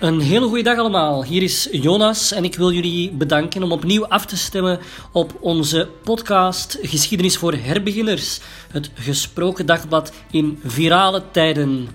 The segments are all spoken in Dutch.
Een hele goede dag allemaal. Hier is Jonas en ik wil jullie bedanken om opnieuw af te stemmen op onze podcast Geschiedenis voor herbeginners. Het gesproken dagblad in virale tijden.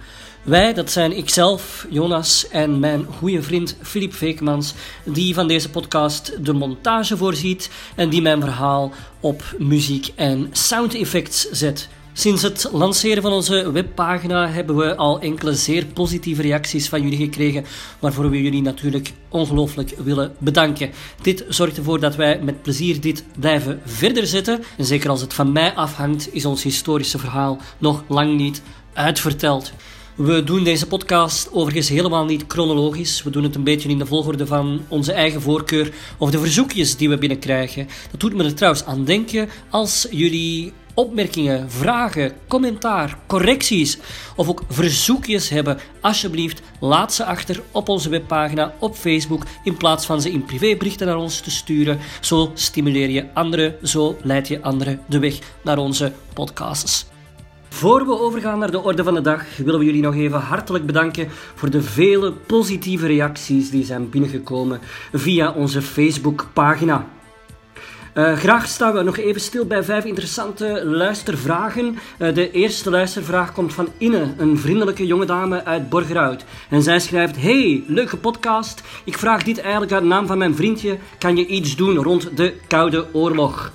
Wij, dat zijn ikzelf, Jonas en mijn goede vriend Filip Veekmans, die van deze podcast de montage voorziet en die mijn verhaal op muziek en sound effects zet. Sinds het lanceren van onze webpagina hebben we al enkele zeer positieve reacties van jullie gekregen, waarvoor we jullie natuurlijk ongelooflijk willen bedanken. Dit zorgt ervoor dat wij met plezier dit blijven verder zetten. En zeker als het van mij afhangt, is ons historische verhaal nog lang niet uitverteld. We doen deze podcast overigens helemaal niet chronologisch. We doen het een beetje in de volgorde van onze eigen voorkeur of de verzoekjes die we binnenkrijgen. Dat doet me er trouwens aan denken als jullie opmerkingen, vragen, commentaar, correcties of ook verzoekjes hebben, alsjeblieft laat ze achter op onze webpagina op Facebook in plaats van ze in privéberichten naar ons te sturen. Zo stimuleer je anderen, zo leid je anderen de weg naar onze podcasts. Voor we overgaan naar de orde van de dag, willen we jullie nog even hartelijk bedanken voor de vele positieve reacties die zijn binnengekomen via onze Facebookpagina. Uh, graag staan we nog even stil bij vijf interessante luistervragen. Uh, de eerste luistervraag komt van Inne, een vriendelijke jonge dame uit Borgerhout. En zij schrijft: Hey, leuke podcast. Ik vraag dit eigenlijk uit naam van mijn vriendje. Kan je iets doen rond de Koude Oorlog?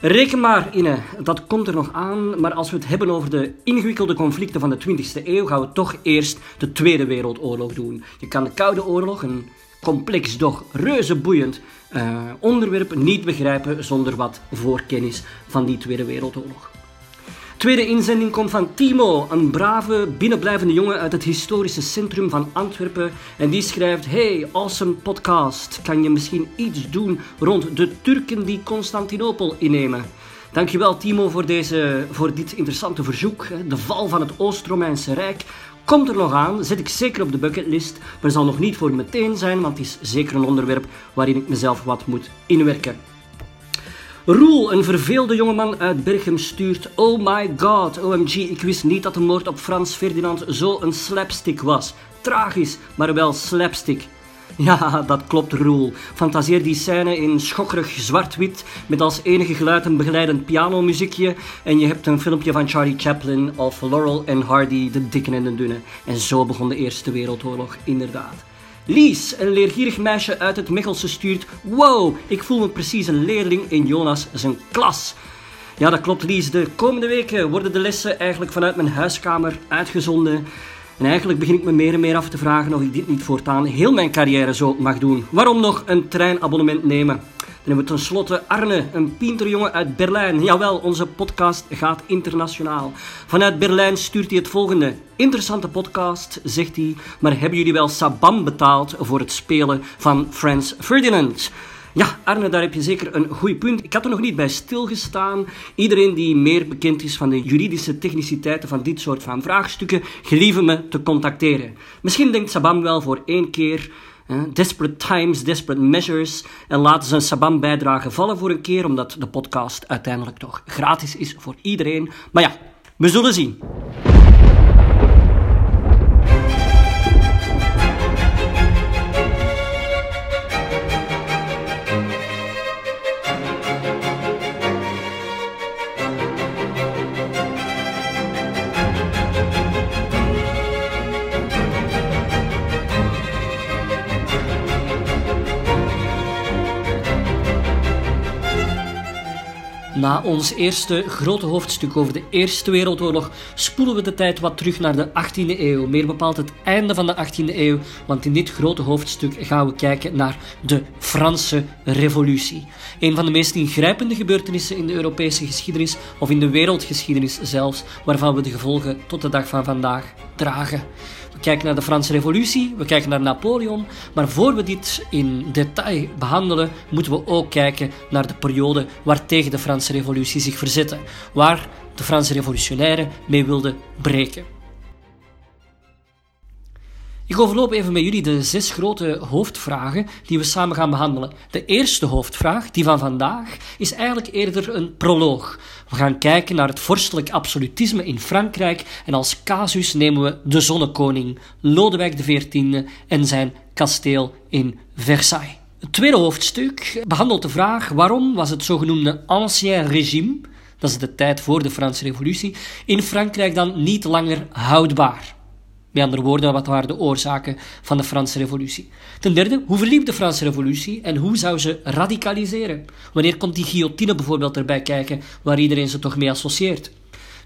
Reken maar, Inne, dat komt er nog aan. Maar als we het hebben over de ingewikkelde conflicten van de 20e eeuw, gaan we toch eerst de Tweede Wereldoorlog doen. Je kan de Koude Oorlog, een complex, doch reuze boeiend uh, onderwerp niet begrijpen zonder wat voorkennis van die Tweede Wereldoorlog. Tweede inzending komt van Timo, een brave, binnenblijvende jongen uit het historische centrum van Antwerpen. En die schrijft: Hey, awesome podcast. Kan je misschien iets doen rond de Turken die Constantinopel innemen? Dankjewel Timo voor, deze, voor dit interessante verzoek. De val van het Oost-Romeinse Rijk komt er nog aan, zet ik zeker op de bucketlist, maar zal nog niet voor meteen zijn, want het is zeker een onderwerp waarin ik mezelf wat moet inwerken. Roel, een verveelde jongeman uit Berchem, stuurt Oh my god, OMG, ik wist niet dat de moord op Frans Ferdinand zo een slapstick was. Tragisch, maar wel slapstick. Ja, dat klopt, Roel. Fantaseer die scène in schokkerig zwart-wit met als enige geluid een begeleidend pianomuziekje en je hebt een filmpje van Charlie Chaplin of Laurel en Hardy, de dikke en de dunne. En zo begon de Eerste Wereldoorlog inderdaad. Lies, een leergierig meisje uit het Mechelse, stuurt Wow, ik voel me precies een leerling in Jonas zijn klas. Ja, dat klopt, Lies. De komende weken worden de lessen eigenlijk vanuit mijn huiskamer uitgezonden. En eigenlijk begin ik me meer en meer af te vragen of ik dit niet voortaan heel mijn carrière zo mag doen. Waarom nog een treinabonnement nemen? Dan hebben we tenslotte Arne, een pinterjongen uit Berlijn. Jawel, onze podcast gaat internationaal. Vanuit Berlijn stuurt hij het volgende. Interessante podcast, zegt hij, maar hebben jullie wel sabam betaald voor het spelen van Frans Ferdinand? Ja, Arne, daar heb je zeker een goed punt. Ik had er nog niet bij stilgestaan. Iedereen die meer bekend is van de juridische techniciteiten van dit soort van vraagstukken, gelieve me te contacteren. Misschien denkt Sabam wel voor één keer. Desperate times, desperate measures. En laten ze een Sabam-bijdrage vallen voor een keer, omdat de podcast uiteindelijk toch gratis is voor iedereen. Maar ja, we zullen zien. Na ons eerste grote hoofdstuk over de Eerste Wereldoorlog spoelen we de tijd wat terug naar de 18e eeuw, meer bepaald het einde van de 18e eeuw, want in dit grote hoofdstuk gaan we kijken naar de Franse Revolutie. Een van de meest ingrijpende gebeurtenissen in de Europese geschiedenis, of in de wereldgeschiedenis zelfs, waarvan we de gevolgen tot de dag van vandaag dragen. We kijken naar de Franse Revolutie, we kijken naar Napoleon, maar voor we dit in detail behandelen, moeten we ook kijken naar de periode waartegen de Franse Revolutie zich verzette, waar de Franse revolutionairen mee wilden breken. Ik overloop even met jullie de zes grote hoofdvragen die we samen gaan behandelen. De eerste hoofdvraag, die van vandaag, is eigenlijk eerder een proloog. We gaan kijken naar het vorstelijk absolutisme in Frankrijk en als casus nemen we de zonnekoning Lodewijk XIV en zijn kasteel in Versailles. Het tweede hoofdstuk behandelt de vraag waarom was het zogenoemde Ancien Régime, dat is de tijd voor de Franse Revolutie, in Frankrijk dan niet langer houdbaar. Met andere woorden, wat waren de oorzaken van de Franse Revolutie? Ten derde, hoe verliep de Franse Revolutie en hoe zou ze radicaliseren? Wanneer komt die guillotine bijvoorbeeld erbij kijken, waar iedereen ze toch mee associeert?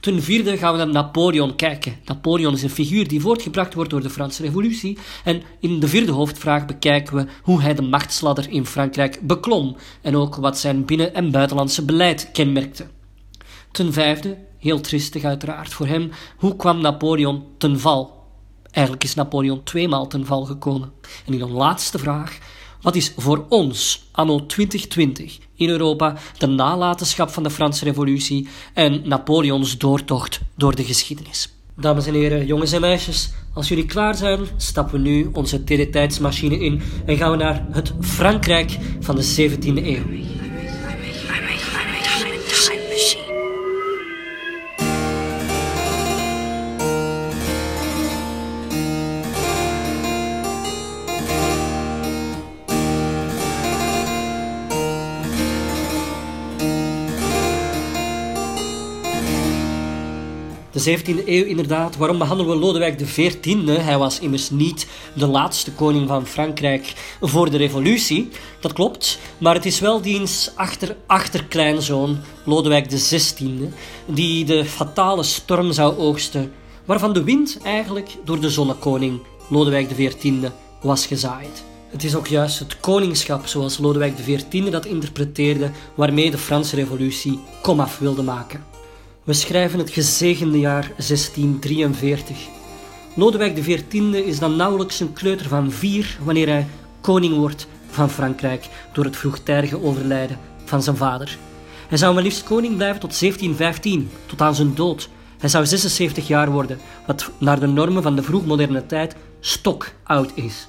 Ten vierde gaan we naar Napoleon kijken. Napoleon is een figuur die voortgebracht wordt door de Franse Revolutie. En in de vierde hoofdvraag bekijken we hoe hij de machtsladder in Frankrijk beklom en ook wat zijn binnen- en buitenlandse beleid kenmerkte. Ten vijfde, heel tristig uiteraard voor hem, hoe kwam Napoleon ten val? Eigenlijk is Napoleon tweemaal ten val gekomen. En in een laatste vraag, wat is voor ons, anno 2020, in Europa de nalatenschap van de Franse Revolutie en Napoleons doortocht door de geschiedenis? Dames en heren, jongens en meisjes, als jullie klaar zijn, stappen we nu onze teletijdsmachine in en gaan we naar het Frankrijk van de 17e eeuw. De 17e eeuw inderdaad. Waarom behandelen we Lodewijk XIV? Hij was immers niet de laatste koning van Frankrijk voor de revolutie. Dat klopt. Maar het is wel diens achter, achterkleinzoon, Lodewijk XVI, die de fatale storm zou oogsten, waarvan de wind eigenlijk door de zonnekoning, Lodewijk XIV, was gezaaid. Het is ook juist het koningschap, zoals Lodewijk XIV dat interpreteerde, waarmee de Franse revolutie komaf wilde maken. We schrijven het gezegende jaar 1643. Lodewijk XIV is dan nauwelijks een kleuter van vier wanneer hij koning wordt van Frankrijk door het vroegtijdige overlijden van zijn vader. Hij zou maar liefst koning blijven tot 1715, tot aan zijn dood. Hij zou 76 jaar worden, wat naar de normen van de vroegmoderne tijd stokoud is.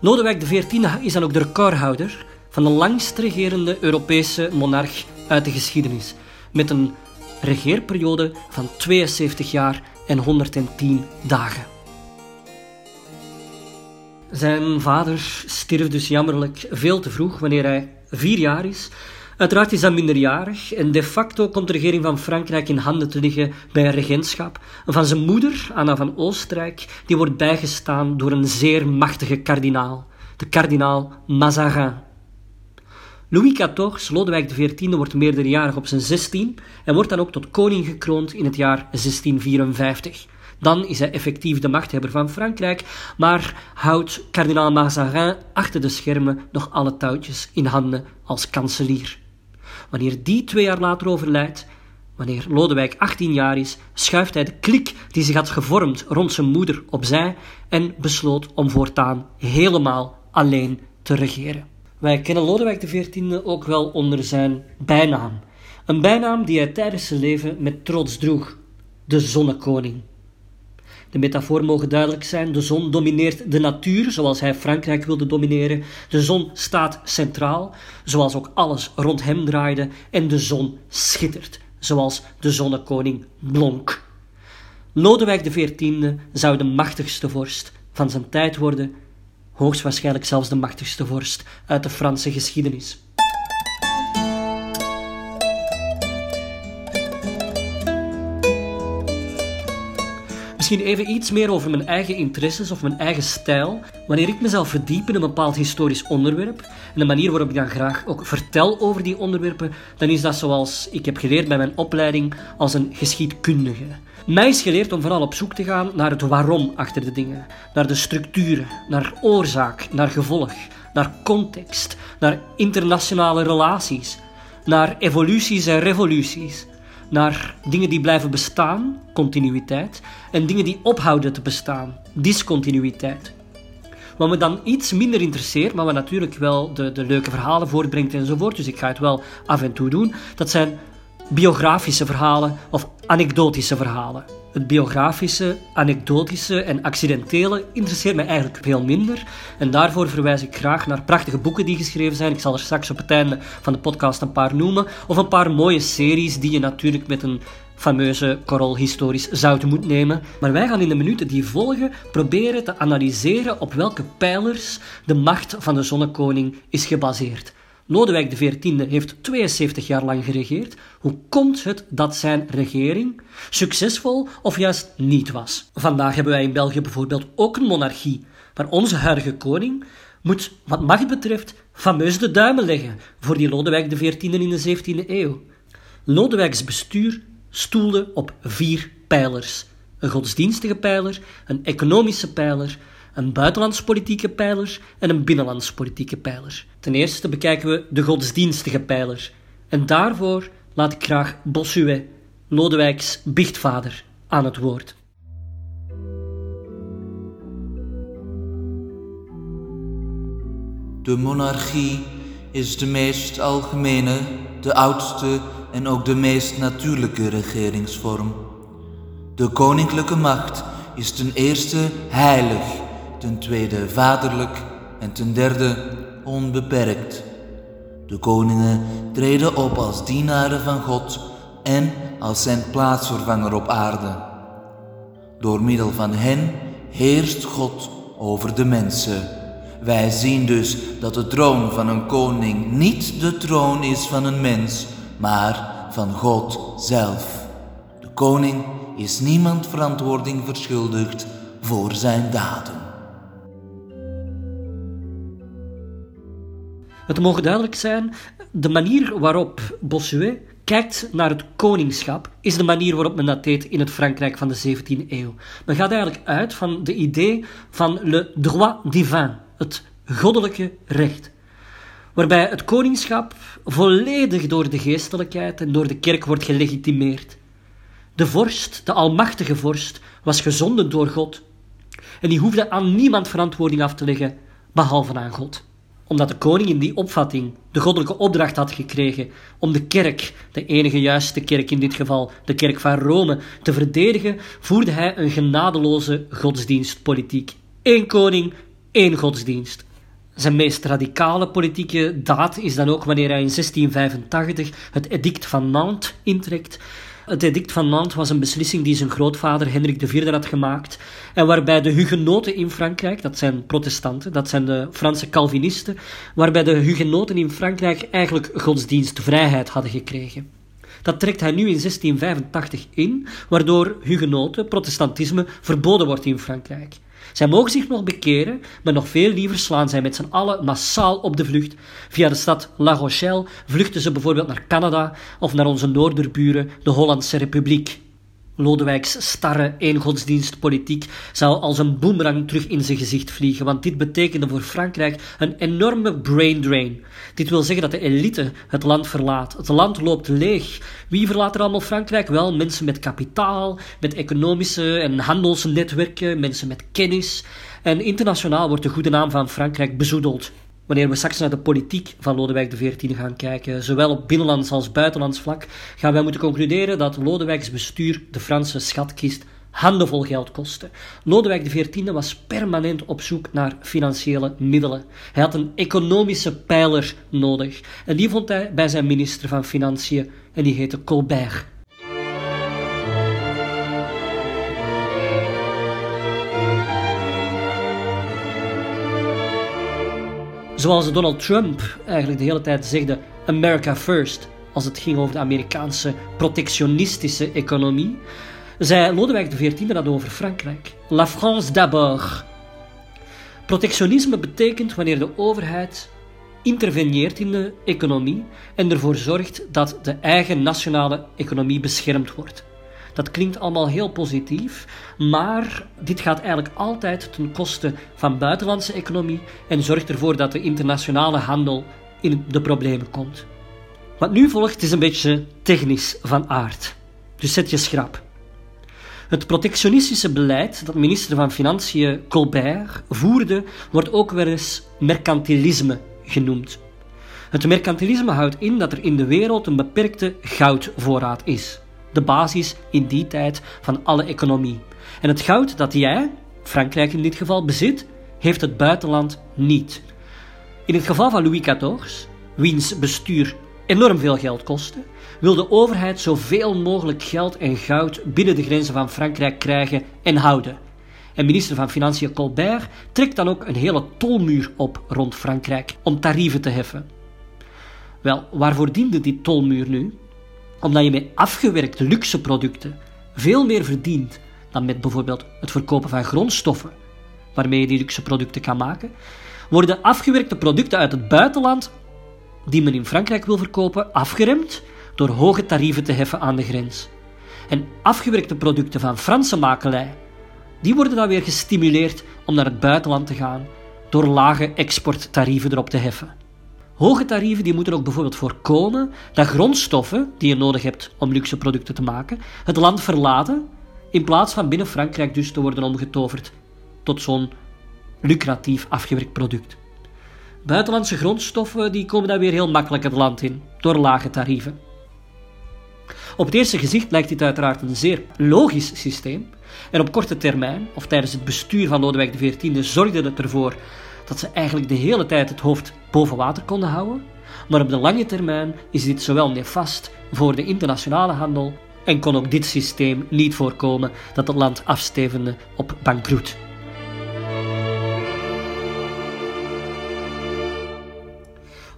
Lodewijk XIV is dan ook de recordhouder van de langst regerende Europese monarch uit de geschiedenis, met een regeerperiode van 72 jaar en 110 dagen. Zijn vader stierf dus jammerlijk veel te vroeg, wanneer hij vier jaar is. Uiteraard is hij minderjarig en de facto komt de regering van Frankrijk in handen te liggen bij een regentschap van zijn moeder, Anna van Oostenrijk, die wordt bijgestaan door een zeer machtige kardinaal, de kardinaal Mazarin. Louis XIV, Lodewijk XIV, wordt meerderjarig op zijn 16 en wordt dan ook tot koning gekroond in het jaar 1654. Dan is hij effectief de machthebber van Frankrijk, maar houdt kardinaal Mazarin achter de schermen nog alle touwtjes in handen als kanselier. Wanneer die twee jaar later overlijdt, wanneer Lodewijk 18 jaar is, schuift hij de klik die zich had gevormd rond zijn moeder opzij en besloot om voortaan helemaal alleen te regeren. Wij kennen Lodewijk XIV ook wel onder zijn bijnaam. Een bijnaam die hij tijdens zijn leven met trots droeg: de zonnekoning. De metafoor mogen duidelijk zijn: de zon domineert de natuur, zoals hij Frankrijk wilde domineren. De zon staat centraal, zoals ook alles rond hem draaide. En de zon schittert, zoals de zonnekoning blonk. Lodewijk XIV zou de machtigste vorst van zijn tijd worden hoogstwaarschijnlijk zelfs de machtigste vorst uit de Franse geschiedenis. Misschien even iets meer over mijn eigen interesses of mijn eigen stijl. Wanneer ik mezelf verdiep in een bepaald historisch onderwerp en de manier waarop ik dan graag ook vertel over die onderwerpen, dan is dat zoals ik heb geleerd bij mijn opleiding als een geschiedkundige. Mij is geleerd om vooral op zoek te gaan naar het waarom achter de dingen, naar de structuren, naar oorzaak, naar gevolg, naar context, naar internationale relaties, naar evoluties en revoluties, naar dingen die blijven bestaan, continuïteit, en dingen die ophouden te bestaan, discontinuïteit. Wat me dan iets minder interesseert, maar wat natuurlijk wel de, de leuke verhalen voortbrengt enzovoort, dus ik ga het wel af en toe doen, dat zijn biografische verhalen of anekdotische verhalen. Het biografische, anekdotische en accidentele interesseert mij eigenlijk veel minder. En daarvoor verwijs ik graag naar prachtige boeken die geschreven zijn. Ik zal er straks op het einde van de podcast een paar noemen. Of een paar mooie series die je natuurlijk met een fameuze korrel historisch zout moet nemen. Maar wij gaan in de minuten die volgen proberen te analyseren op welke pijlers de macht van de zonnekoning is gebaseerd. Lodewijk XIV heeft 72 jaar lang geregeerd. Hoe komt het dat zijn regering succesvol of juist niet was? Vandaag hebben wij in België bijvoorbeeld ook een monarchie, maar onze huidige koning moet, wat macht betreft, fameus de duimen leggen voor die Lodewijk XIV in de 17e eeuw. Lodewijks bestuur stoelde op vier pijlers: een godsdienstige pijler, een economische pijler, een buitenlandspolitieke pijler en een binnenlandspolitieke pijler. Ten eerste bekijken we de godsdienstige pijler. En daarvoor laat ik graag Bossuet, Lodewijks biechtvader, aan het woord. De monarchie is de meest algemene, de oudste en ook de meest natuurlijke regeringsvorm. De koninklijke macht is ten eerste heilig, ten tweede vaderlijk en ten derde onbeperkt. De koningen treden op als dienaren van God en als zijn plaatsvervanger op aarde. Door middel van hen heerst God over de mensen. Wij zien dus dat de troon van een koning niet de troon is van een mens, maar van God zelf. De koning is niemand verantwoording verschuldigd voor zijn daden. Het mogen duidelijk zijn, de manier waarop Bossuet kijkt naar het koningschap is de manier waarop men dat deed in het Frankrijk van de 17e eeuw. Men gaat eigenlijk uit van de idee van le droit divin, het goddelijke recht waarbij het koningschap volledig door de geestelijkheid en door de kerk wordt gelegitimeerd. De vorst, de almachtige vorst, was gezonden door God en die hoefde aan niemand verantwoording af te leggen, behalve aan God. Omdat de koning in die opvatting de goddelijke opdracht had gekregen om de kerk, de enige juiste kerk in dit geval, de kerk van Rome, te verdedigen, voerde hij een genadeloze godsdienstpolitiek. Eén koning, één godsdienst. Zijn meest radicale politieke daad is dan ook wanneer hij in 1685 het edict van Nantes intrekt. Het edict van Nantes was een beslissing die zijn grootvader Hendrik IV had gemaakt en waarbij de hugenoten in Frankrijk, dat zijn protestanten, dat zijn de Franse Calvinisten, waarbij de hugenoten in Frankrijk eigenlijk godsdienstvrijheid hadden gekregen. Dat trekt hij nu in 1685 in, waardoor hugenoten, protestantisme, verboden wordt in Frankrijk. Zij mogen zich nog bekeren, maar nog veel liever slaan zij met z'n allen massaal op de vlucht. Via de stad La Rochelle vluchten ze bijvoorbeeld naar Canada of naar onze noorderburen, de Hollandse Republiek. Lodewijks starre eengodsdienstpolitiek zou als een boemerang terug in zijn gezicht vliegen, want dit betekende voor Frankrijk een enorme brain drain. Dit wil zeggen dat de elite het land verlaat. Het land loopt leeg. Wie verlaat er allemaal Frankrijk? Wel, mensen met kapitaal, met economische en handelsnetwerken, mensen met kennis. En internationaal wordt de goede naam van Frankrijk bezoedeld wanneer we straks naar de politiek van Lodewijk XIV gaan kijken, zowel op binnenlands als buitenlands vlak, gaan wij moeten concluderen dat Lodewijks bestuur de Franse schatkist handenvol geld kostte. Lodewijk XIV was permanent op zoek naar financiële middelen. Hij had een economische pijler nodig en die vond hij bij zijn minister van Financiën en die heette Colbert. Zoals Donald Trump eigenlijk de hele tijd zegde: America first, als het ging over de Amerikaanse protectionistische economie, zei Lodewijk XIV dat over Frankrijk. La France d'abord. Protectionisme betekent wanneer de overheid interveneert in de economie en ervoor zorgt dat de eigen nationale economie beschermd wordt. Dat klinkt allemaal heel positief, maar dit gaat eigenlijk altijd ten koste van buitenlandse economie en zorgt ervoor dat de internationale handel in de problemen komt. Wat nu volgt is een beetje technisch van aard, dus zet je schrap. Het protectionistische beleid dat minister van Financiën Colbert voerde, wordt ook wel eens mercantilisme genoemd. Het mercantilisme houdt in dat er in de wereld een beperkte goudvoorraad is. de basis in die tijd van alle economie. En het goud dat jij, Frankrijk in dit geval, bezit, heeft het buitenland niet. In het geval van Louis XIV, wiens bestuur enorm veel geld kostte, wil de overheid zoveel mogelijk geld en goud binnen de grenzen van Frankrijk krijgen en houden. En minister van Financiën Colbert trekt dan ook een hele tolmuur op rond Frankrijk om tarieven te heffen. Wel, waarvoor diende die tolmuur nu? Omdat je met afgewerkte luxe producten veel meer verdient dan met bijvoorbeeld het verkopen van grondstoffen, waarmee je die luxe producten kan maken, worden afgewerkte producten uit het buitenland die men in Frankrijk wil verkopen afgeremd door hoge tarieven te heffen aan de grens. En afgewerkte producten van Franse makelij, die worden dan weer gestimuleerd om naar het buitenland te gaan door lage exporttarieven erop te heffen. Hoge tarieven die moeten ook bijvoorbeeld voorkomen dat grondstoffen die je nodig hebt om luxe producten te maken, het land verlaten in plaats van binnen Frankrijk dus te worden omgetoverd tot zo'n lucratief afgewerkt product. Buitenlandse grondstoffen die komen dan weer heel makkelijk het land in, door lage tarieven. Op het eerste gezicht lijkt dit uiteraard een zeer logisch systeem. En op korte termijn, of tijdens het bestuur van Lodewijk XIV, zorgde het ervoor dat ze eigenlijk de hele tijd het hoofd boven water konden houden. Maar op de lange termijn is dit zowel nefast voor de internationale handel en kon ook dit systeem niet voorkomen dat het land afstevende op bankroet.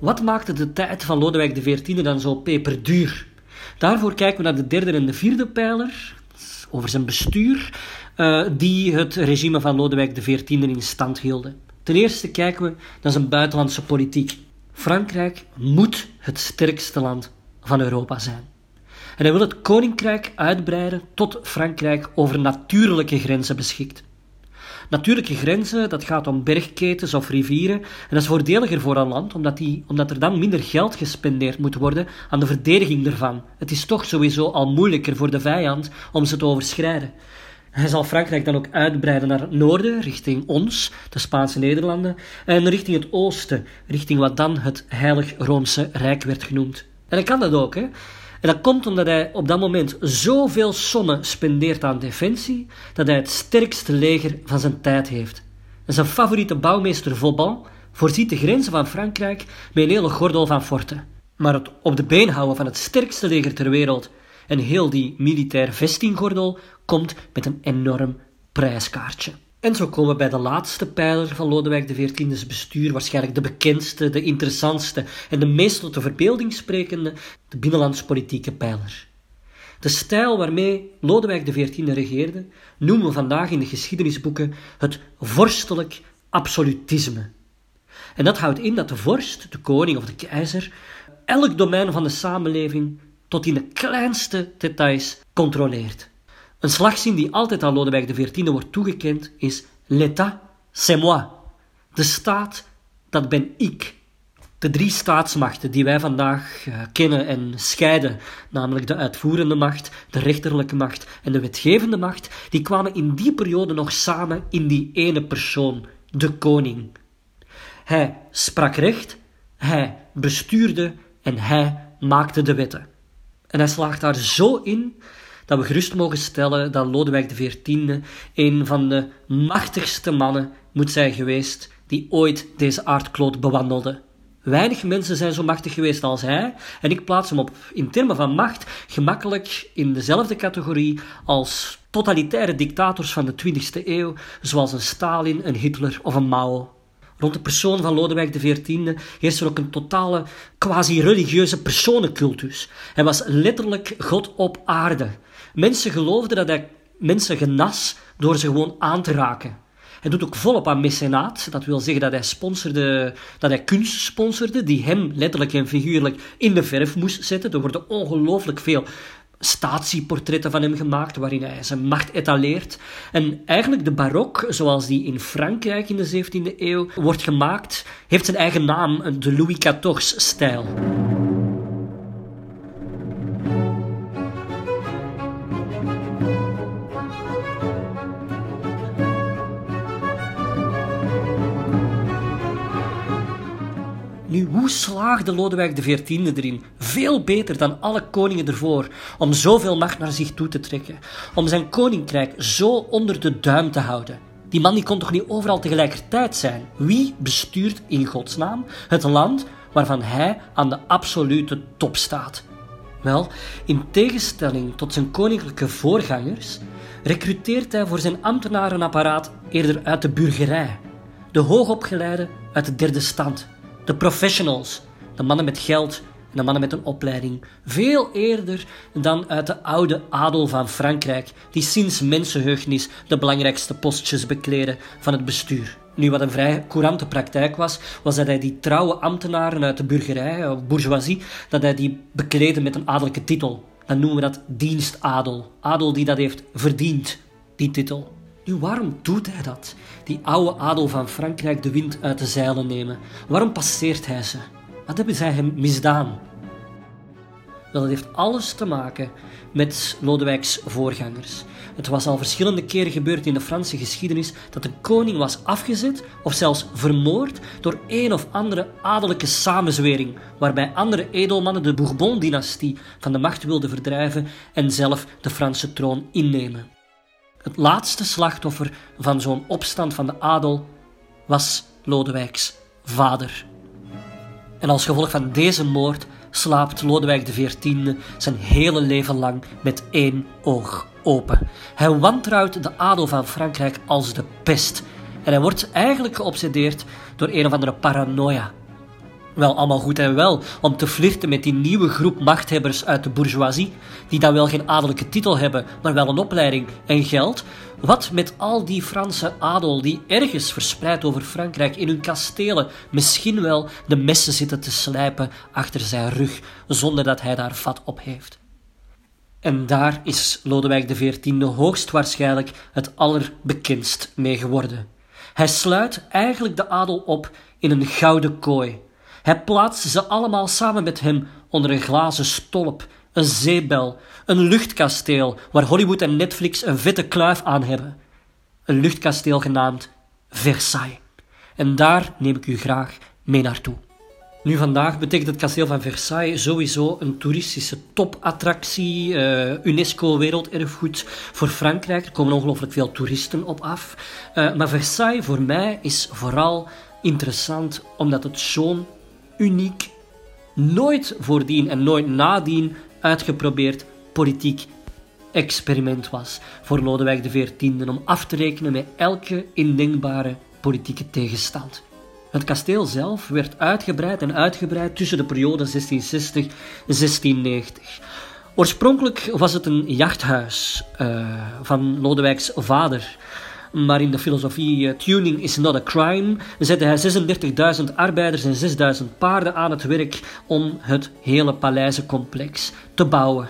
Wat maakte de tijd van Lodewijk XIV dan zo peperduur? Daarvoor kijken we naar de derde en de vierde pijler, over zijn bestuur, uh, die het regime van Lodewijk XIV in stand hielden. Ten eerste kijken we naar zijn buitenlandse politiek. Frankrijk moet het sterkste land van Europa zijn. En hij wil het koninkrijk uitbreiden tot Frankrijk over natuurlijke grenzen beschikt. Natuurlijke grenzen, dat gaat om bergketens of rivieren. En dat is voordeliger voor een land, omdat, die, omdat er dan minder geld gespendeerd moet worden aan de verdediging ervan. Het is toch sowieso al moeilijker voor de vijand om ze te overschrijden. Hij zal Frankrijk dan ook uitbreiden naar het noorden, richting ons, de Spaanse Nederlanden, en richting het oosten, richting wat dan het Heilig Roomse Rijk werd genoemd. En hij kan dat ook, hè. En dat komt omdat hij op dat moment zoveel sommen spendeert aan defensie, dat hij het sterkste leger van zijn tijd heeft. En zijn favoriete bouwmeester Vauban voorziet de grenzen van Frankrijk met een hele gordel van forten. Maar het op de been houden van het sterkste leger ter wereld en heel die militair vestinggordel komt met een enorm prijskaartje. En zo komen we bij de laatste pijler van Lodewijk XIV's bestuur, waarschijnlijk de bekendste, de interessantste en de meest tot de verbeelding sprekende, de binnenlandspolitieke pijler. De stijl waarmee Lodewijk XIV regeerde, noemen we vandaag in de geschiedenisboeken het vorstelijk absolutisme. En dat houdt in dat de vorst, de koning of de keizer, elk domein van de samenleving tot in de kleinste details controleert. Een slagzin die altijd aan Lodewijk XIV wordt toegekend is L'État, c'est moi. De staat, dat ben ik. De drie staatsmachten die wij vandaag uh, kennen en scheiden, namelijk de uitvoerende macht, de rechterlijke macht en de wetgevende macht, die kwamen in die periode nog samen in die ene persoon, de koning. Hij sprak recht, hij bestuurde en hij maakte de wetten. En hij slaagt daar zo in dat we gerust mogen stellen dat Lodewijk XIV een van de machtigste mannen moet zijn geweest die ooit deze aardkloot bewandelde. Weinig mensen zijn zo machtig geweest als hij, en ik plaats hem op in termen van macht gemakkelijk in dezelfde categorie als totalitaire dictators van de 20e eeuw, zoals een Stalin, een Hitler of een Mao. Rond de persoon van Lodewijk XIV heerst er ook een totale quasi-religieuze personencultus. Hij was letterlijk God op aarde. Mensen geloofden dat hij mensen genas door ze gewoon aan te raken. Hij doet ook volop aan mecenaat. Dat wil zeggen dat hij, sponsorde, dat hij kunst sponsorde die hem letterlijk en figuurlijk in de verf moest zetten. Er worden ongelooflijk veel statieportretten van hem gemaakt, waarin hij zijn macht etaleert. En eigenlijk de barok, zoals die in Frankrijk in de 17e eeuw wordt gemaakt, heeft zijn eigen naam, de Louis XIV-stijl. Hoe slaagde Lodewijk XIV erin, veel beter dan alle koningen ervoor, om zoveel macht naar zich toe te trekken, om zijn koninkrijk zo onder de duim te houden? Die man die kon toch niet overal tegelijkertijd zijn? Wie bestuurt in godsnaam het land waarvan hij aan de absolute top staat? Wel, in tegenstelling tot zijn koninklijke voorgangers, recruteert hij voor zijn ambtenarenapparaat eerder uit de burgerij, de hoogopgeleide uit de derde stand, de professionals, de mannen met geld en de mannen met een opleiding, veel eerder dan uit de oude adel van Frankrijk, die sinds mensenheugnis de belangrijkste postjes bekleden van het bestuur. Nu, wat een vrij courante praktijk was, was dat hij die trouwe ambtenaren uit de burgerij, of bourgeoisie, dat hij die bekleedde met een adellijke titel. Dan noemen we dat dienstadel. Adel die dat heeft verdiend, die titel. Nu, waarom doet hij dat? Die oude adel van Frankrijk de wind uit de zeilen nemen. Waarom passeert hij ze? Wat hebben zij hem misdaan? Wel, dat heeft alles te maken met Lodewijks voorgangers. Het was al verschillende keren gebeurd in de Franse geschiedenis dat de koning was afgezet of zelfs vermoord door een of andere adellijke samenzwering, waarbij andere edelmannen de Bourbon-dynastie van de macht wilden verdrijven en zelf de Franse troon innemen. Het laatste slachtoffer van zo'n opstand van de adel was Lodewijks vader. En als gevolg van deze moord slaapt Lodewijk XIV zijn hele leven lang met één oog open. Hij wantrouwt de adel van Frankrijk als de pest. En hij wordt eigenlijk geobsedeerd door een of andere paranoia. Wel, allemaal goed en wel om te flirten met die nieuwe groep machthebbers uit de bourgeoisie, die dan wel geen adellijke titel hebben, maar wel een opleiding en geld. Wat met al die Franse adel die ergens verspreid over Frankrijk in hun kastelen misschien wel de messen zitten te slijpen achter zijn rug, zonder dat hij daar vat op heeft. En daar is Lodewijk XIV hoogstwaarschijnlijk het allerbekendst mee geworden. Hij sluit eigenlijk de adel op in een gouden kooi. Hij plaatst ze allemaal samen met hem onder een glazen stolp, een zeebel, een luchtkasteel waar Hollywood en Netflix een vette kluif aan hebben. Een luchtkasteel genaamd Versailles. En daar neem ik u graag mee naartoe. Nu vandaag betekent het kasteel van Versailles sowieso een toeristische topattractie, uh, UNESCO werelderfgoed voor Frankrijk. Er komen ongelooflijk veel toeristen op af. Uh, maar Versailles voor mij is vooral interessant omdat het zo'n uniek, nooit voordien en nooit nadien uitgeprobeerd politiek experiment was voor Lodewijk XIV om af te rekenen met elke indenkbare politieke tegenstand. Het kasteel zelf werd uitgebreid en uitgebreid tussen de periode 1660 en 1690. Oorspronkelijk was het een jachthuis uh, van Lodewijks vader. Maar in de filosofie uh, tuning is not a crime zette hij 36.000 arbeiders en 6.000 paarden aan het werk om het hele paleizencomplex te bouwen.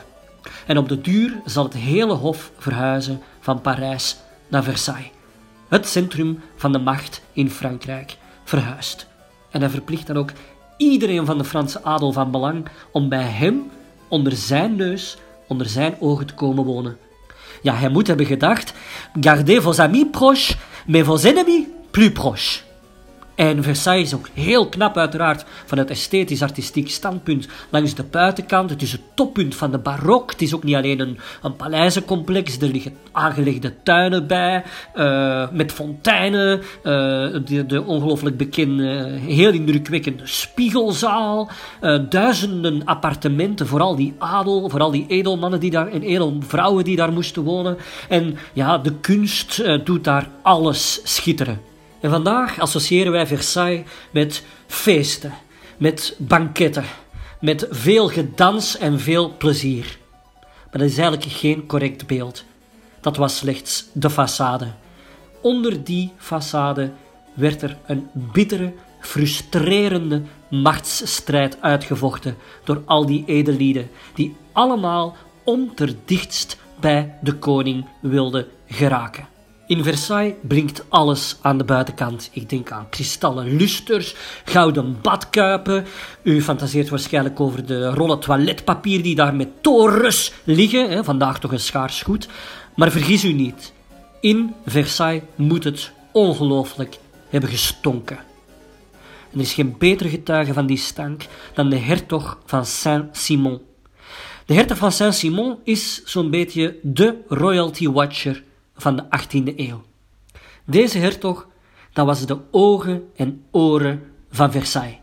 En op de duur zal het hele hof verhuizen van Parijs naar Versailles, het centrum van de macht in Frankrijk verhuist. En hij verplicht dan ook iedereen van de Franse adel van belang om bij hem, onder zijn neus, onder zijn ogen te komen wonen. Ja, hij moet hebben gedacht, gardez vos amis proches, mais vos ennemis plus proches. En Versailles is ook heel knap uiteraard van het esthetisch-artistiek standpunt langs de buitenkant. Het is het toppunt van de barok. Het is ook niet alleen een, een paleizencomplex. Er liggen aangelegde tuinen bij, uh, met fonteinen. Uh, de, de ongelooflijk bekende, heel indrukwekkende spiegelzaal. Uh, duizenden appartementen, vooral die adel, vooral die edelmannen die daar, en edelvrouwen die daar moesten wonen. En ja, de kunst doet daar alles schitteren. En vandaag associëren wij Versailles met feesten, met banketten, met veel gedans en veel plezier. Maar dat is eigenlijk geen correct beeld. Dat was slechts de façade. Onder die façade werd er een bittere, frustrerende machtsstrijd uitgevochten door al die edellieden, die allemaal onterdichtst bij de koning wilden geraken. In Versailles blinkt alles aan de buitenkant. Ik denk aan kristallen lusters, gouden badkuipen. U fantaseert waarschijnlijk over de rollen toiletpapier die daar met torens liggen. Hè, vandaag toch een schaars goed. Maar vergis u niet. In Versailles moet het ongelooflijk hebben gestonken. En er is geen betere getuige van die stank dan de hertog van Saint-Simon. De hertog van Saint-Simon is zo'n beetje de royalty watcher van de 18e eeuw. Deze hertog, dat was de ogen en oren van Versailles.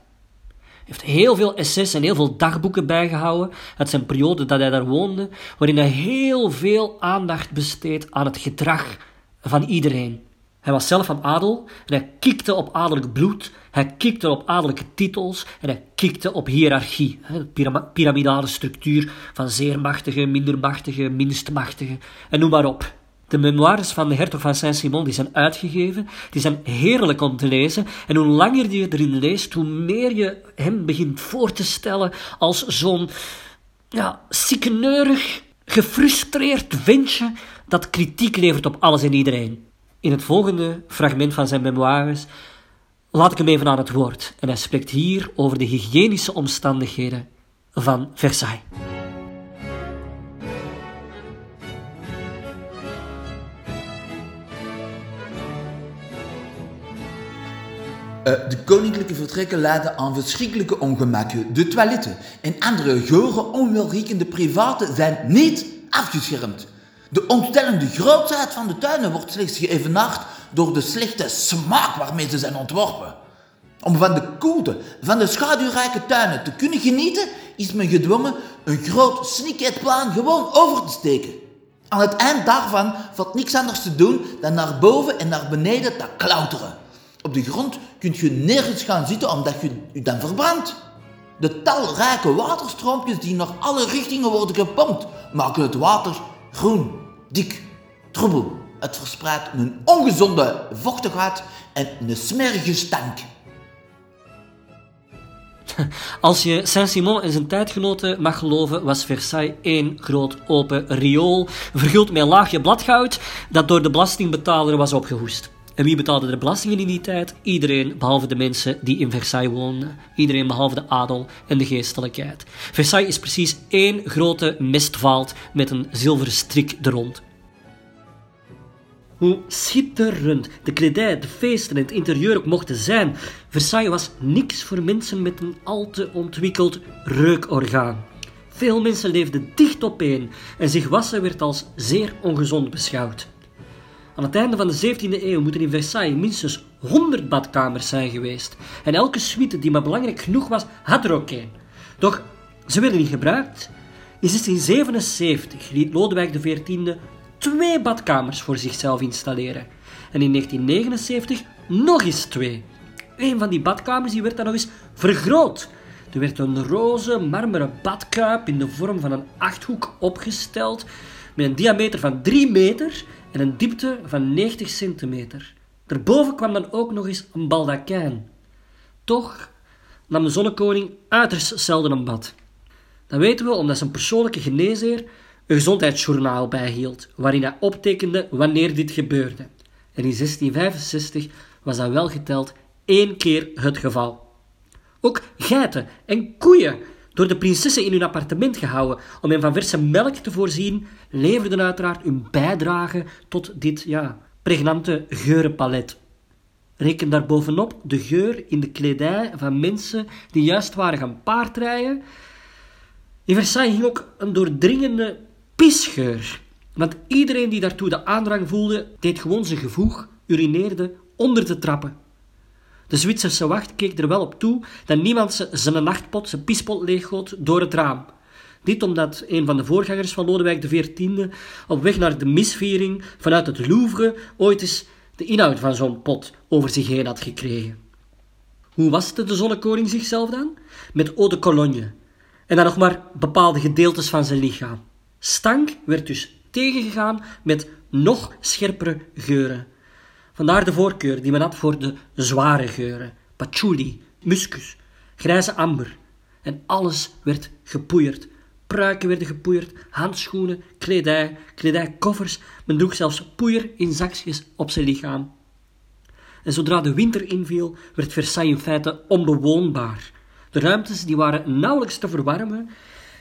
Hij heeft heel veel essays en heel veel dagboeken bijgehouden uit zijn periode dat hij daar woonde, waarin hij heel veel aandacht besteedt aan het gedrag van iedereen. Hij was zelf van adel en hij kikte op adellijk bloed, hij kikte op adellijke titels en hij kikte op hiërarchie, de piramidale structuur van zeer machtige, minder machtige, minst machtige en noem maar op. De memoires van de hertog van Saint-Simon zijn uitgegeven, die zijn heerlijk om te lezen. En hoe langer je erin leest, hoe meer je hem begint voor te stellen als zo'n ja, gefrustreerd ventje dat kritiek levert op alles en iedereen. In het volgende fragment van zijn memoires laat ik hem even aan het woord. En hij spreekt hier over de hygiënische omstandigheden van Versailles. Uh, de koninklijke vertrekken leiden aan verschrikkelijke ongemakken. De toiletten en andere geuren onwelriekende privaten zijn niet afgeschermd. De ontstellende grootheid van de tuinen wordt slechts geëvenaard door de slechte smaak waarmee ze zijn ontworpen. Om van de koelte van de schaduwrijke tuinen te kunnen genieten, is men gedwongen een groot sneakheidplan gewoon over te steken. Aan het eind daarvan valt niks anders te doen dan naar boven en naar beneden te klauteren. Op de grond kunt je nergens gaan zitten omdat je je dan verbrandt. De talrijke waterstroompjes die naar alle richtingen worden gepompt, maken het water groen, dik, troebel. Het verspreidt een ongezonde vochtigheid en een smerige stank. Als je Saint-Simon en zijn tijdgenoten mag geloven, was Versailles één groot open riool, verguld met laagje bladgoud dat door de belastingbetaler was opgehoest. En wie betaalde de belastingen in die tijd? Iedereen, behalve de mensen die in Versailles woonden. Iedereen behalve de adel en de geestelijkheid. Versailles is precies één grote mestvaalt met een zilveren strik er rond. Hoe schitterend de kledij, de feesten en het interieur ook mochten zijn, Versailles was niks voor mensen met een al te ontwikkeld reukorgaan. Veel mensen leefden dicht opeen en zich wassen werd als zeer ongezond beschouwd. Aan het einde van de 17e eeuw moeten in Versailles minstens 100 badkamers zijn geweest. En elke suite die maar belangrijk genoeg was, had er ook een. Doch ze werden niet gebruikt. In 1677 liet Lodewijk XIV twee badkamers voor zichzelf installeren. En in 1979 nog eens twee. Een van die badkamers die werd dan nog eens vergroot. Er werd een roze marmeren badkuip in de vorm van een achthoek opgesteld met een diameter van 3 meter en een diepte van 90 centimeter. Daarboven kwam dan ook nog eens een baldakijn. Toch nam de zonnekoning uiterst zelden een bad. Dat weten we omdat zijn persoonlijke geneesheer een gezondheidsjournaal bijhield, waarin hij optekende wanneer dit gebeurde. En in 1665 was dat wel geteld één keer het geval. Ook geiten en koeien door de prinsessen in hun appartement gehouden om hen van verse melk te voorzien, leverden uiteraard hun bijdrage tot dit ja, pregnante geurenpalet. Reken daarbovenop de geur in de kledij van mensen die juist waren gaan paardrijden. In Versailles hing ook een doordringende pisgeur. Want iedereen die daartoe de aandrang voelde, deed gewoon zijn gevoeg, urineerde onder de trappen. De Zwitserse wacht keek er wel op toe dat niemand zijn nachtpot, zijn pispot leeggoot door het raam. Dit omdat een van de voorgangers van Lodewijk XIV op weg naar de misviering vanuit het Louvre ooit eens de inhoud van zo'n pot over zich heen had gekregen. Hoe waste de zonnekoning zichzelf dan? Met eau de cologne. En dan nog maar bepaalde gedeeltes van zijn lichaam. Stank werd dus tegengegaan met nog scherpere geuren. Vandaar de voorkeur die men had voor de zware geuren, patchouli, muskus, grijze amber. En alles werd gepoeierd. Pruiken werden gepoeierd, handschoenen, kledij, kledijkoffers. Men droeg zelfs poeier in zakjes op zijn lichaam. En zodra de winter inviel, werd Versailles in feite onbewoonbaar. De ruimtes die waren nauwelijks te verwarmen.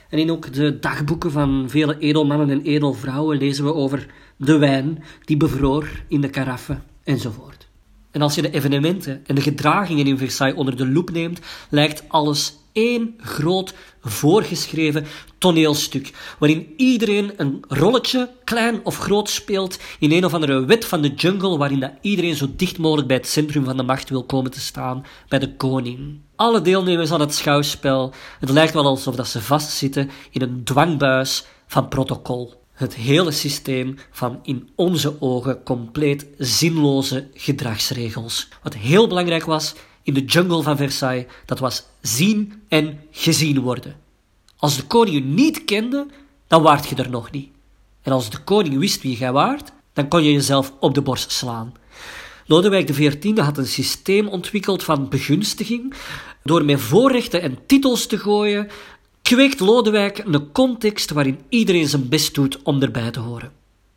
En in ook de dagboeken van vele edelmannen en edelvrouwen lezen we over de wijn die bevroor in de karaffen enzovoort. En als je de evenementen en de gedragingen in Versailles onder de loep neemt, lijkt alles één groot voorgeschreven toneelstuk, waarin iedereen een rolletje, klein of groot, speelt in een of andere wet van de jungle, waarin dat iedereen zo dicht mogelijk bij het centrum van de macht wil komen te staan, bij de koning. Alle deelnemers aan het schouwspel, het lijkt wel alsof dat ze vastzitten in een dwangbuis van protocol. Het hele systeem van in onze ogen compleet zinloze gedragsregels. Wat heel belangrijk was, in de jungle van Versailles, dat was zien en gezien worden. Als de koning je niet kende, dan waart je er nog niet. En als de koning wist wie jij waart, dan kon je jezelf op de borst slaan. Lodewijk XIV had een systeem ontwikkeld van begunstiging. Door met voorrechten en titels te gooien, kweekt Lodewijk een context waarin iedereen zijn best doet om erbij te horen.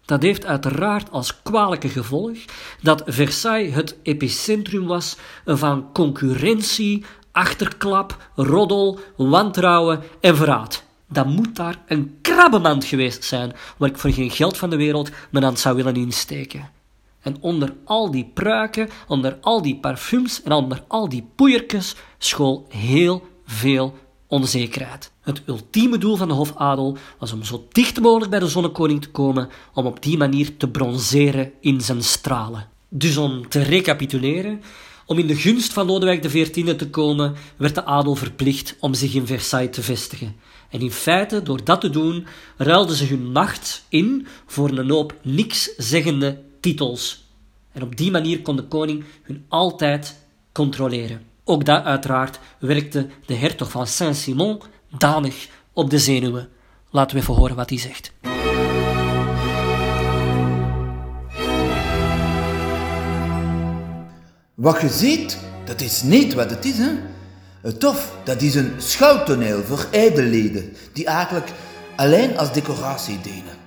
Dat heeft uiteraard als kwalijke gevolg dat Versailles het epicentrum was van concurrentie, achterklap, roddel, wantrouwen en verraad. Dat moet daar een krabbenmand geweest zijn waar ik voor geen geld van de wereld mijn hand zou willen insteken. En onder al die pruiken, onder al die parfums en onder al die poeiertjes school heel veel onzekerheid. Het ultieme doel van de hofadel was om zo dicht mogelijk bij de zonnekoning te komen, om op die manier te bronzeren in zijn stralen. Dus om te recapituleren, om in de gunst van Lodewijk XIV te komen, werd de adel verplicht om zich in Versailles te vestigen. En in feite, door dat te doen, ruilden ze hun macht in voor een hoop niks zeggende titels. En op die manier kon de koning hun altijd controleren. Ook dat uiteraard werkte de hertog van Saint-Simon danig op de zenuwen. Laten we even horen wat hij zegt. Wat je ziet, dat is niet wat het is, hè? Het tof, dat is een schouwtoneel voor edeleden, die eigenlijk alleen als decoratie dienen.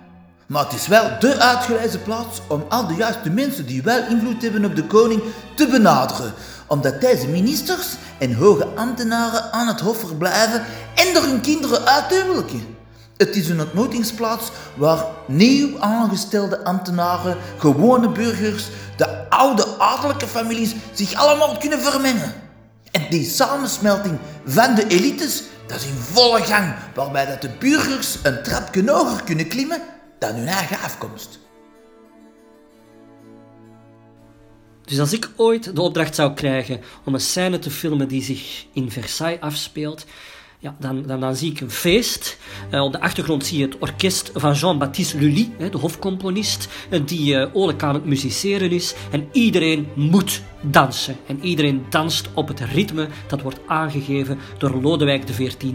Maar het is wel de uitgelezen plaats om al de juiste mensen die wel invloed hebben op de koning te benaderen, omdat deze ministers en hoge ambtenaren aan het hof verblijven en er hun kinderen uithuwelijken. Het is een ontmoetingsplaats waar nieuw aangestelde ambtenaren, gewone burgers, de oude adellijke families zich allemaal kunnen vermengen. En die samensmelting van de elites, dat is in volle gang, waarbij dat de burgers een trapje hoger kunnen klimmen dan hun eigen afkomst. Dus als ik ooit de opdracht zou krijgen om een scène te filmen die zich in Versailles afspeelt, ja, dan, dan, dan zie ik een feest. Uh, op de achtergrond zie je het orkest van Jean-Baptiste Lully, de hofcomponist, uh, die uh, oorlijk aan het musiceren is. En iedereen moet dansen. En iedereen danst op het ritme dat wordt aangegeven door Lodewijk XIV.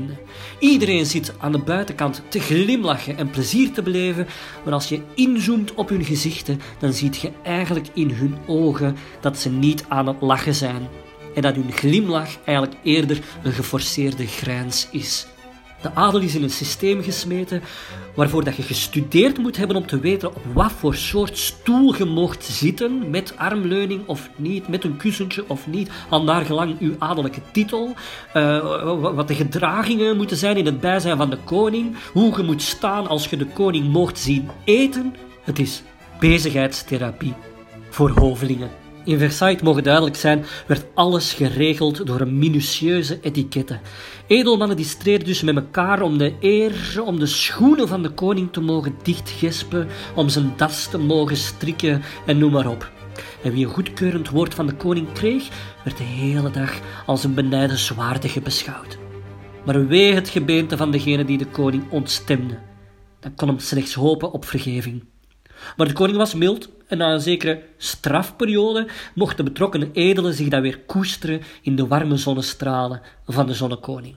Iedereen zit aan de buitenkant te glimlachen en plezier te beleven, maar als je inzoomt op hun gezichten, dan zie je eigenlijk in hun ogen dat ze niet aan het lachen zijn en dat hun glimlach eigenlijk eerder een geforceerde grijns is. De adel is in een systeem gesmeten waarvoor dat je gestudeerd moet hebben om te weten op wat voor soort stoel je mocht zitten, met armleuning of niet, met een kussentje of niet, al naar gelang uw adellijke titel, uh, wat de gedragingen moeten zijn in het bijzijn van de koning, hoe je moet staan als je de koning mocht zien eten. Het is bezigheidstherapie voor hovelingen. In Versailles, mogen duidelijk zijn, werd alles geregeld door een minutieuze etikette. Edelmannen die streden dus met elkaar om de eer, om de schoenen van de koning te mogen dichtgespen, om zijn das te mogen strikken en noem maar op. En wie een goedkeurend woord van de koning kreeg, werd de hele dag als een benijdenswaardige beschouwd. Maar wee het gebeente van degene die de koning ontstemde. Dan kon hem slechts hopen op vergeving. Maar de koning was mild en na een zekere strafperiode mochten de betrokkenen edelen zich dan weer koesteren in de warme zonnestralen van de zonnekoning.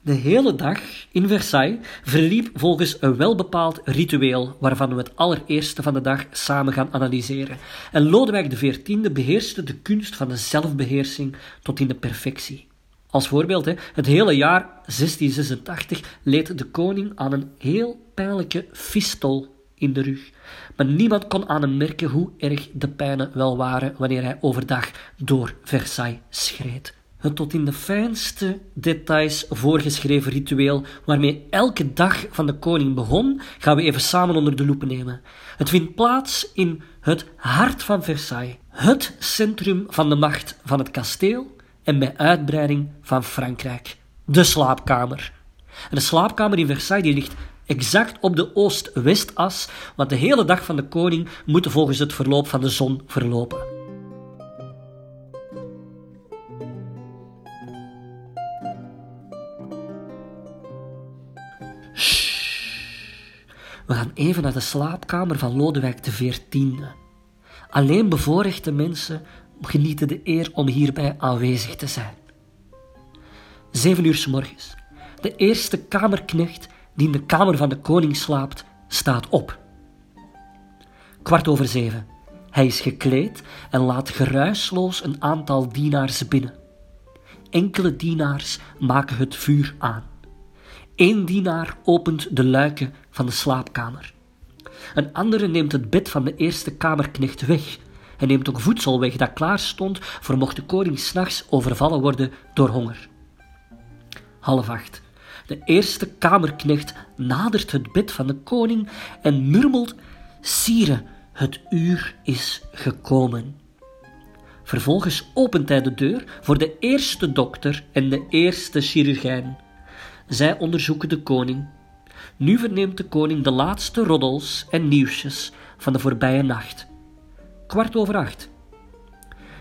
De hele dag in Versailles verliep volgens een welbepaald ritueel waarvan we het allereerste van de dag samen gaan analyseren. En Lodewijk XIV beheerste de kunst van de zelfbeheersing tot in de perfectie. Als voorbeeld, het hele jaar 1686 leed de koning aan een heel pijnlijke fistel in de rug. Maar niemand kon aan hem merken hoe erg de pijnen wel waren wanneer hij overdag door Versailles schreed. Het tot in de fijnste details voorgeschreven ritueel waarmee elke dag van de koning begon, gaan we even samen onder de loep nemen. Het vindt plaats in het hart van Versailles, het centrum van de macht van het kasteel en bij uitbreiding van Frankrijk. De slaapkamer. En de slaapkamer in Versailles die ligt exact op de oost-westas, want de hele dag van de koning moet volgens het verloop van de zon verlopen. We gaan even naar de slaapkamer van Lodewijk XIV. Alleen bevoorrechte mensen genieten de eer om hierbij aanwezig te zijn. Zeven uur s morgens. De eerste kamerknecht die in de kamer van de koning slaapt, staat op. Kwart over zeven. Hij is gekleed en laat geruisloos een aantal dienaars binnen. Enkele dienaars maken het vuur aan. Eén dienaar opent de luiken van de slaapkamer. Een andere neemt het bed van de eerste kamerknecht weg. Hij neemt ook voedsel weg dat klaar stond voor mocht de koning s'nachts overvallen worden door honger. Half acht. De eerste kamerknecht nadert het bed van de koning en murmelt: Sire, het uur is gekomen. Vervolgens opent hij de deur voor de eerste dokter en de eerste chirurgijn. Zij onderzoeken de koning. Nu verneemt de koning de laatste roddels en nieuwsjes van de voorbije nacht. Kwart over acht.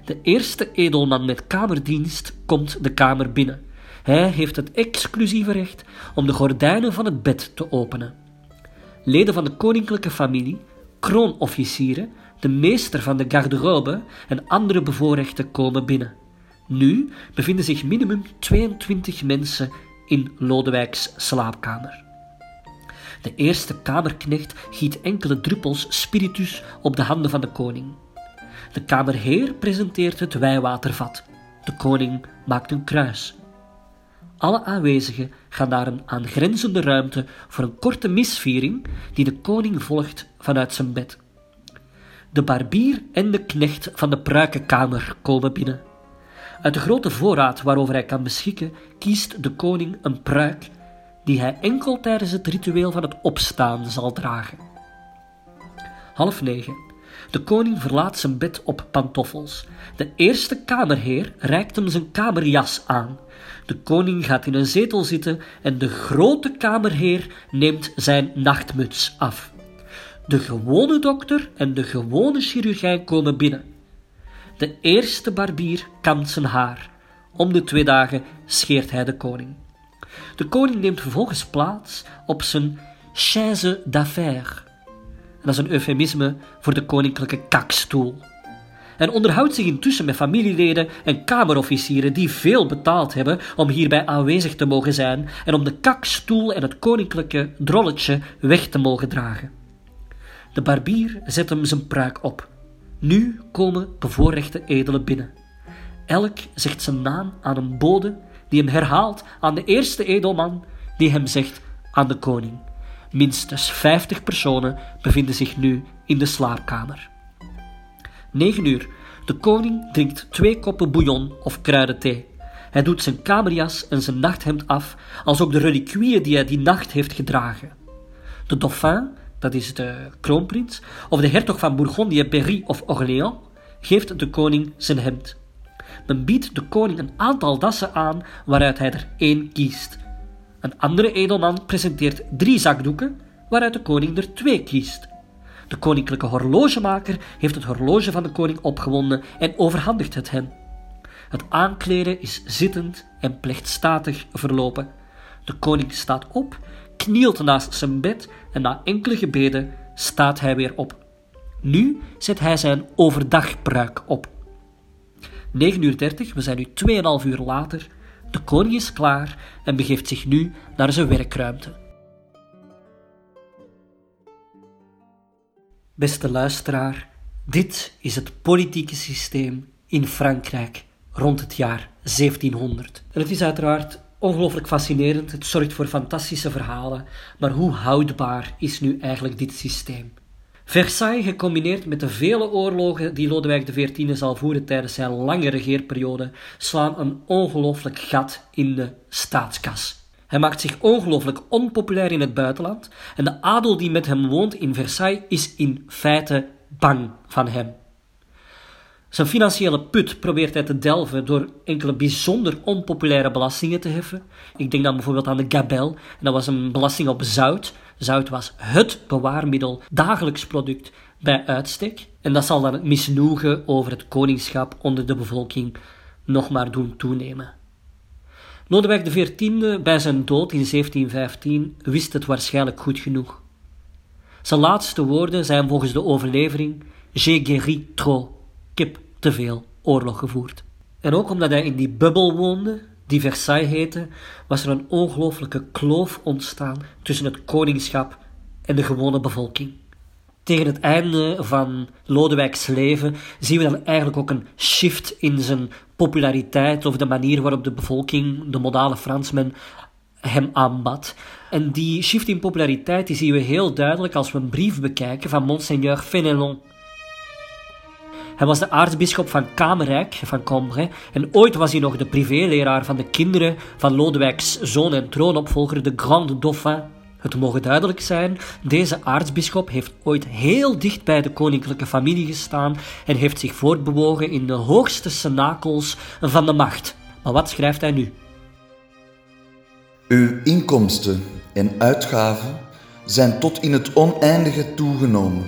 De eerste edelman met kamerdienst komt de kamer binnen. Hij heeft het exclusieve recht om de gordijnen van het bed te openen. Leden van de koninklijke familie, kroonofficieren, de meester van de garderobe en andere bevoorrechten komen binnen. Nu bevinden zich minimum 22 mensen in Lodewijks slaapkamer. De eerste kamerknecht giet enkele druppels spiritus op de handen van de koning. De kamerheer presenteert het wijwatervat. De koning maakt een kruis. Alle aanwezigen gaan naar een aangrenzende ruimte voor een korte misviering die de koning volgt vanuit zijn bed. De barbier en de knecht van de pruikenkamer komen binnen. Uit de grote voorraad waarover hij kan beschikken, kiest de koning een pruik die hij enkel tijdens het ritueel van het opstaan zal dragen. Half negen. De koning verlaat zijn bed op pantoffels. De eerste kamerheer reikt hem zijn kamerjas aan. De koning gaat in een zetel zitten en de grote kamerheer neemt zijn nachtmuts af. De gewone dokter en de gewone chirurgijn komen binnen. De eerste barbier kamt zijn haar. Om de twee dagen scheert hij de koning. De koning neemt vervolgens plaats op zijn chaise d'affaires. Dat is een eufemisme voor de koninklijke kakstoel. En onderhoudt zich intussen met familieleden en kamerofficieren die veel betaald hebben om hierbij aanwezig te mogen zijn en om de kakstoel en het koninklijke drolletje weg te mogen dragen. De barbier zet hem zijn pruik op. Nu komen bevoorrechte edelen binnen. Elk zegt zijn naam aan een bode die hem herhaalt aan de eerste edelman die hem zegt aan de koning. Minstens 50 personen bevinden zich nu in de slaapkamer. 9 uur. De koning drinkt twee koppen bouillon of kruidenthee. Hij doet zijn kamerjas en zijn nachthemd af, als ook de reliquieën die hij die nacht heeft gedragen. De dauphin dat is de kroonprins, of de hertog van Bourgondië, Berry of Orléans, geeft de koning zijn hemd. Men biedt de koning een aantal dassen aan waaruit hij er één kiest. Een andere edelman presenteert drie zakdoeken waaruit de koning er twee kiest. De koninklijke horlogemaker heeft het horloge van de koning opgewonden en overhandigt het hem. Het aankleden is zittend en plechtstatig verlopen. De koning staat op knielt naast zijn bed en na enkele gebeden staat hij weer op. Nu zet hij zijn overdagpruik op. 9 uur 30, we zijn nu 2,5 uur later. De koning is klaar en begeeft zich nu naar zijn werkruimte. Beste luisteraar, dit is het politieke systeem in Frankrijk rond het jaar 1700. En het is uiteraard ongelooflijk fascinerend. Het zorgt voor fantastische verhalen. Maar hoe houdbaar is nu eigenlijk dit systeem? Versailles, gecombineerd met de vele oorlogen die Lodewijk XIV zal voeren tijdens zijn lange regeerperiode, slaan een ongelooflijk gat in de staatskas. Hij maakt zich ongelooflijk onpopulair in het buitenland en de adel die met hem woont in Versailles is in feite bang van hem. Zijn financiële put probeert hij te delven door enkele bijzonder onpopulaire belastingen te heffen. Ik denk dan bijvoorbeeld aan de gabelle, en dat was een belasting op zout. Zout was het bewaarmiddel, dagelijks product bij uitstek. En dat zal dan het misnoegen over het koningschap onder de bevolking nog maar doen toenemen. Lodewijk XIV, bij zijn dood in 1715, wist het waarschijnlijk goed genoeg. Zijn laatste woorden zijn volgens de overlevering: J'ai guéri trop. Ik te veel oorlog gevoerd. En ook omdat hij in die bubbel woonde, die Versailles heette, was er een ongelooflijke kloof ontstaan tussen het koningschap en de gewone bevolking. Tegen het einde van Lodewijks leven zien we dan eigenlijk ook een shift in zijn populariteit of de manier waarop de bevolking, de modale Fransmen, hem aanbad. En die shift in populariteit die zien we heel duidelijk als we een brief bekijken van Monseigneur Fénelon. Hij was de aartsbisschop van Kamerijk, van Cambrai, en ooit was hij nog de privéleraar van de kinderen van Lodewijks zoon en troonopvolger, de Grand Dauphin. Het mogen duidelijk zijn, deze aartsbisschop heeft ooit heel dicht bij de koninklijke familie gestaan en heeft zich voortbewogen in de hoogste cenakels van de macht. Maar wat schrijft hij nu? Uw inkomsten en uitgaven zijn tot in het oneindige toegenomen.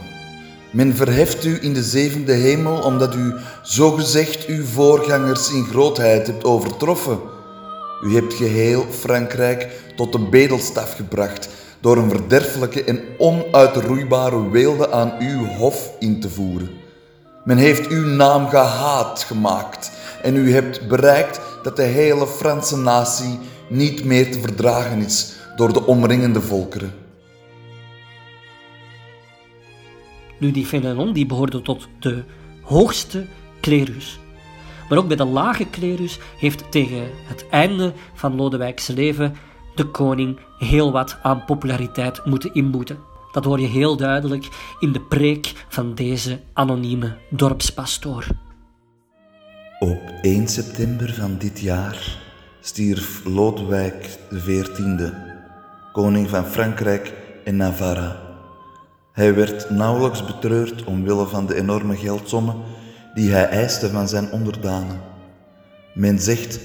Men verheft u in de zevende hemel omdat u zogezegd uw voorgangers in grootheid hebt overtroffen. U hebt geheel Frankrijk tot de bedelstaf gebracht door een verderfelijke en onuitroeibare weelde aan uw hof in te voeren. Men heeft uw naam gehaat gemaakt en u hebt bereikt dat de hele Franse natie niet meer te verdragen is door de omringende volkeren. Nu, die Fénelon die behoorde tot de hoogste klerus. Maar ook bij de lage klerus heeft tegen het einde van Lodewijks leven de koning heel wat aan populariteit moeten inboeten. Dat hoor je heel duidelijk in de preek van deze anonieme dorpspastoor. Op 1 september van dit jaar stierf Lodewijk XIV, koning van Frankrijk en Navarra. Hij werd nauwelijks betreurd omwille van de enorme geldsommen die hij eiste van zijn onderdanen. Men zegt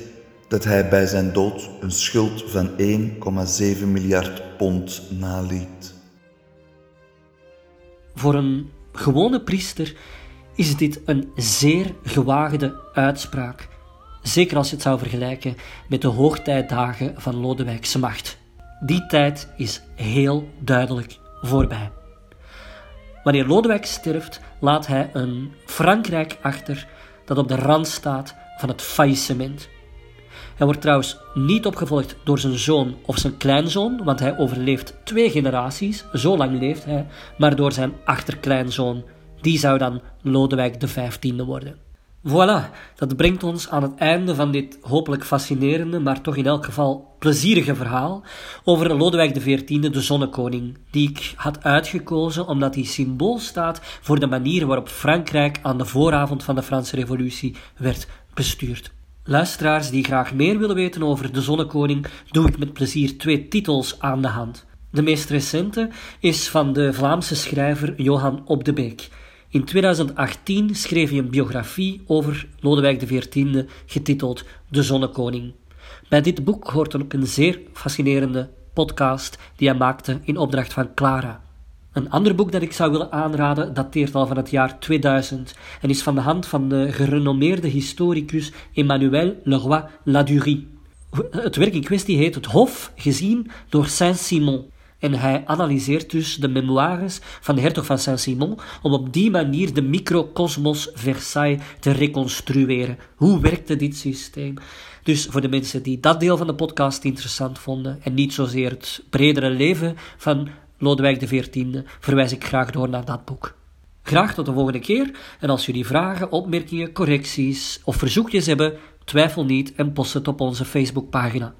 dat hij bij zijn dood een schuld van 1,7 miljard pond naliet. Voor een gewone priester is dit een zeer gewaagde uitspraak. Zeker als je het zou vergelijken met de hoogtijdagen van Lodewijkse macht. Die tijd is heel duidelijk voorbij. Wanneer Lodewijk sterft, laat hij een Frankrijk achter dat op de rand staat van het faillissement. Hij wordt trouwens niet opgevolgd door zijn zoon of zijn kleinzoon, want hij overleeft twee generaties, zo lang leeft hij, maar door zijn achterkleinzoon. Die zou dan Lodewijk XV worden. Voilà, dat brengt ons aan het einde van dit hopelijk fascinerende, maar toch in elk geval plezierige verhaal over Lodewijk XIV, de zonnekoning, die ik had uitgekozen omdat hij symbool staat voor de manier waarop Frankrijk aan de vooravond van de Franse Revolutie werd bestuurd. Luisteraars die graag meer willen weten over de zonnekoning, doe ik met plezier twee titels aan de hand. De meest recente is van de Vlaamse schrijver Johan Op de Beek. In 2018 schreef hij een biografie over Lodewijk XIV, getiteld De Zonnekoning. Bij dit boek hoort ook een zeer fascinerende podcast die hij maakte in opdracht van Clara. Een ander boek dat ik zou willen aanraden dateert al van het jaar 2000 en is van de hand van de gerenommeerde historicus Emmanuel Leroy Ladurie. Het werk in kwestie heet Het Hof, gezien door Saint-Simon. En hij analyseert dus de memoires van de hertog van Saint-Simon om op die manier de microcosmos Versailles te reconstrueren. Hoe werkte dit systeem? Dus voor de mensen die dat deel van de podcast interessant vonden en niet zozeer het bredere leven van Lodewijk XIV, verwijs ik graag door naar dat boek. Graag tot de volgende keer en als jullie vragen, opmerkingen, correcties of verzoekjes hebben, twijfel niet en post het op onze Facebookpagina.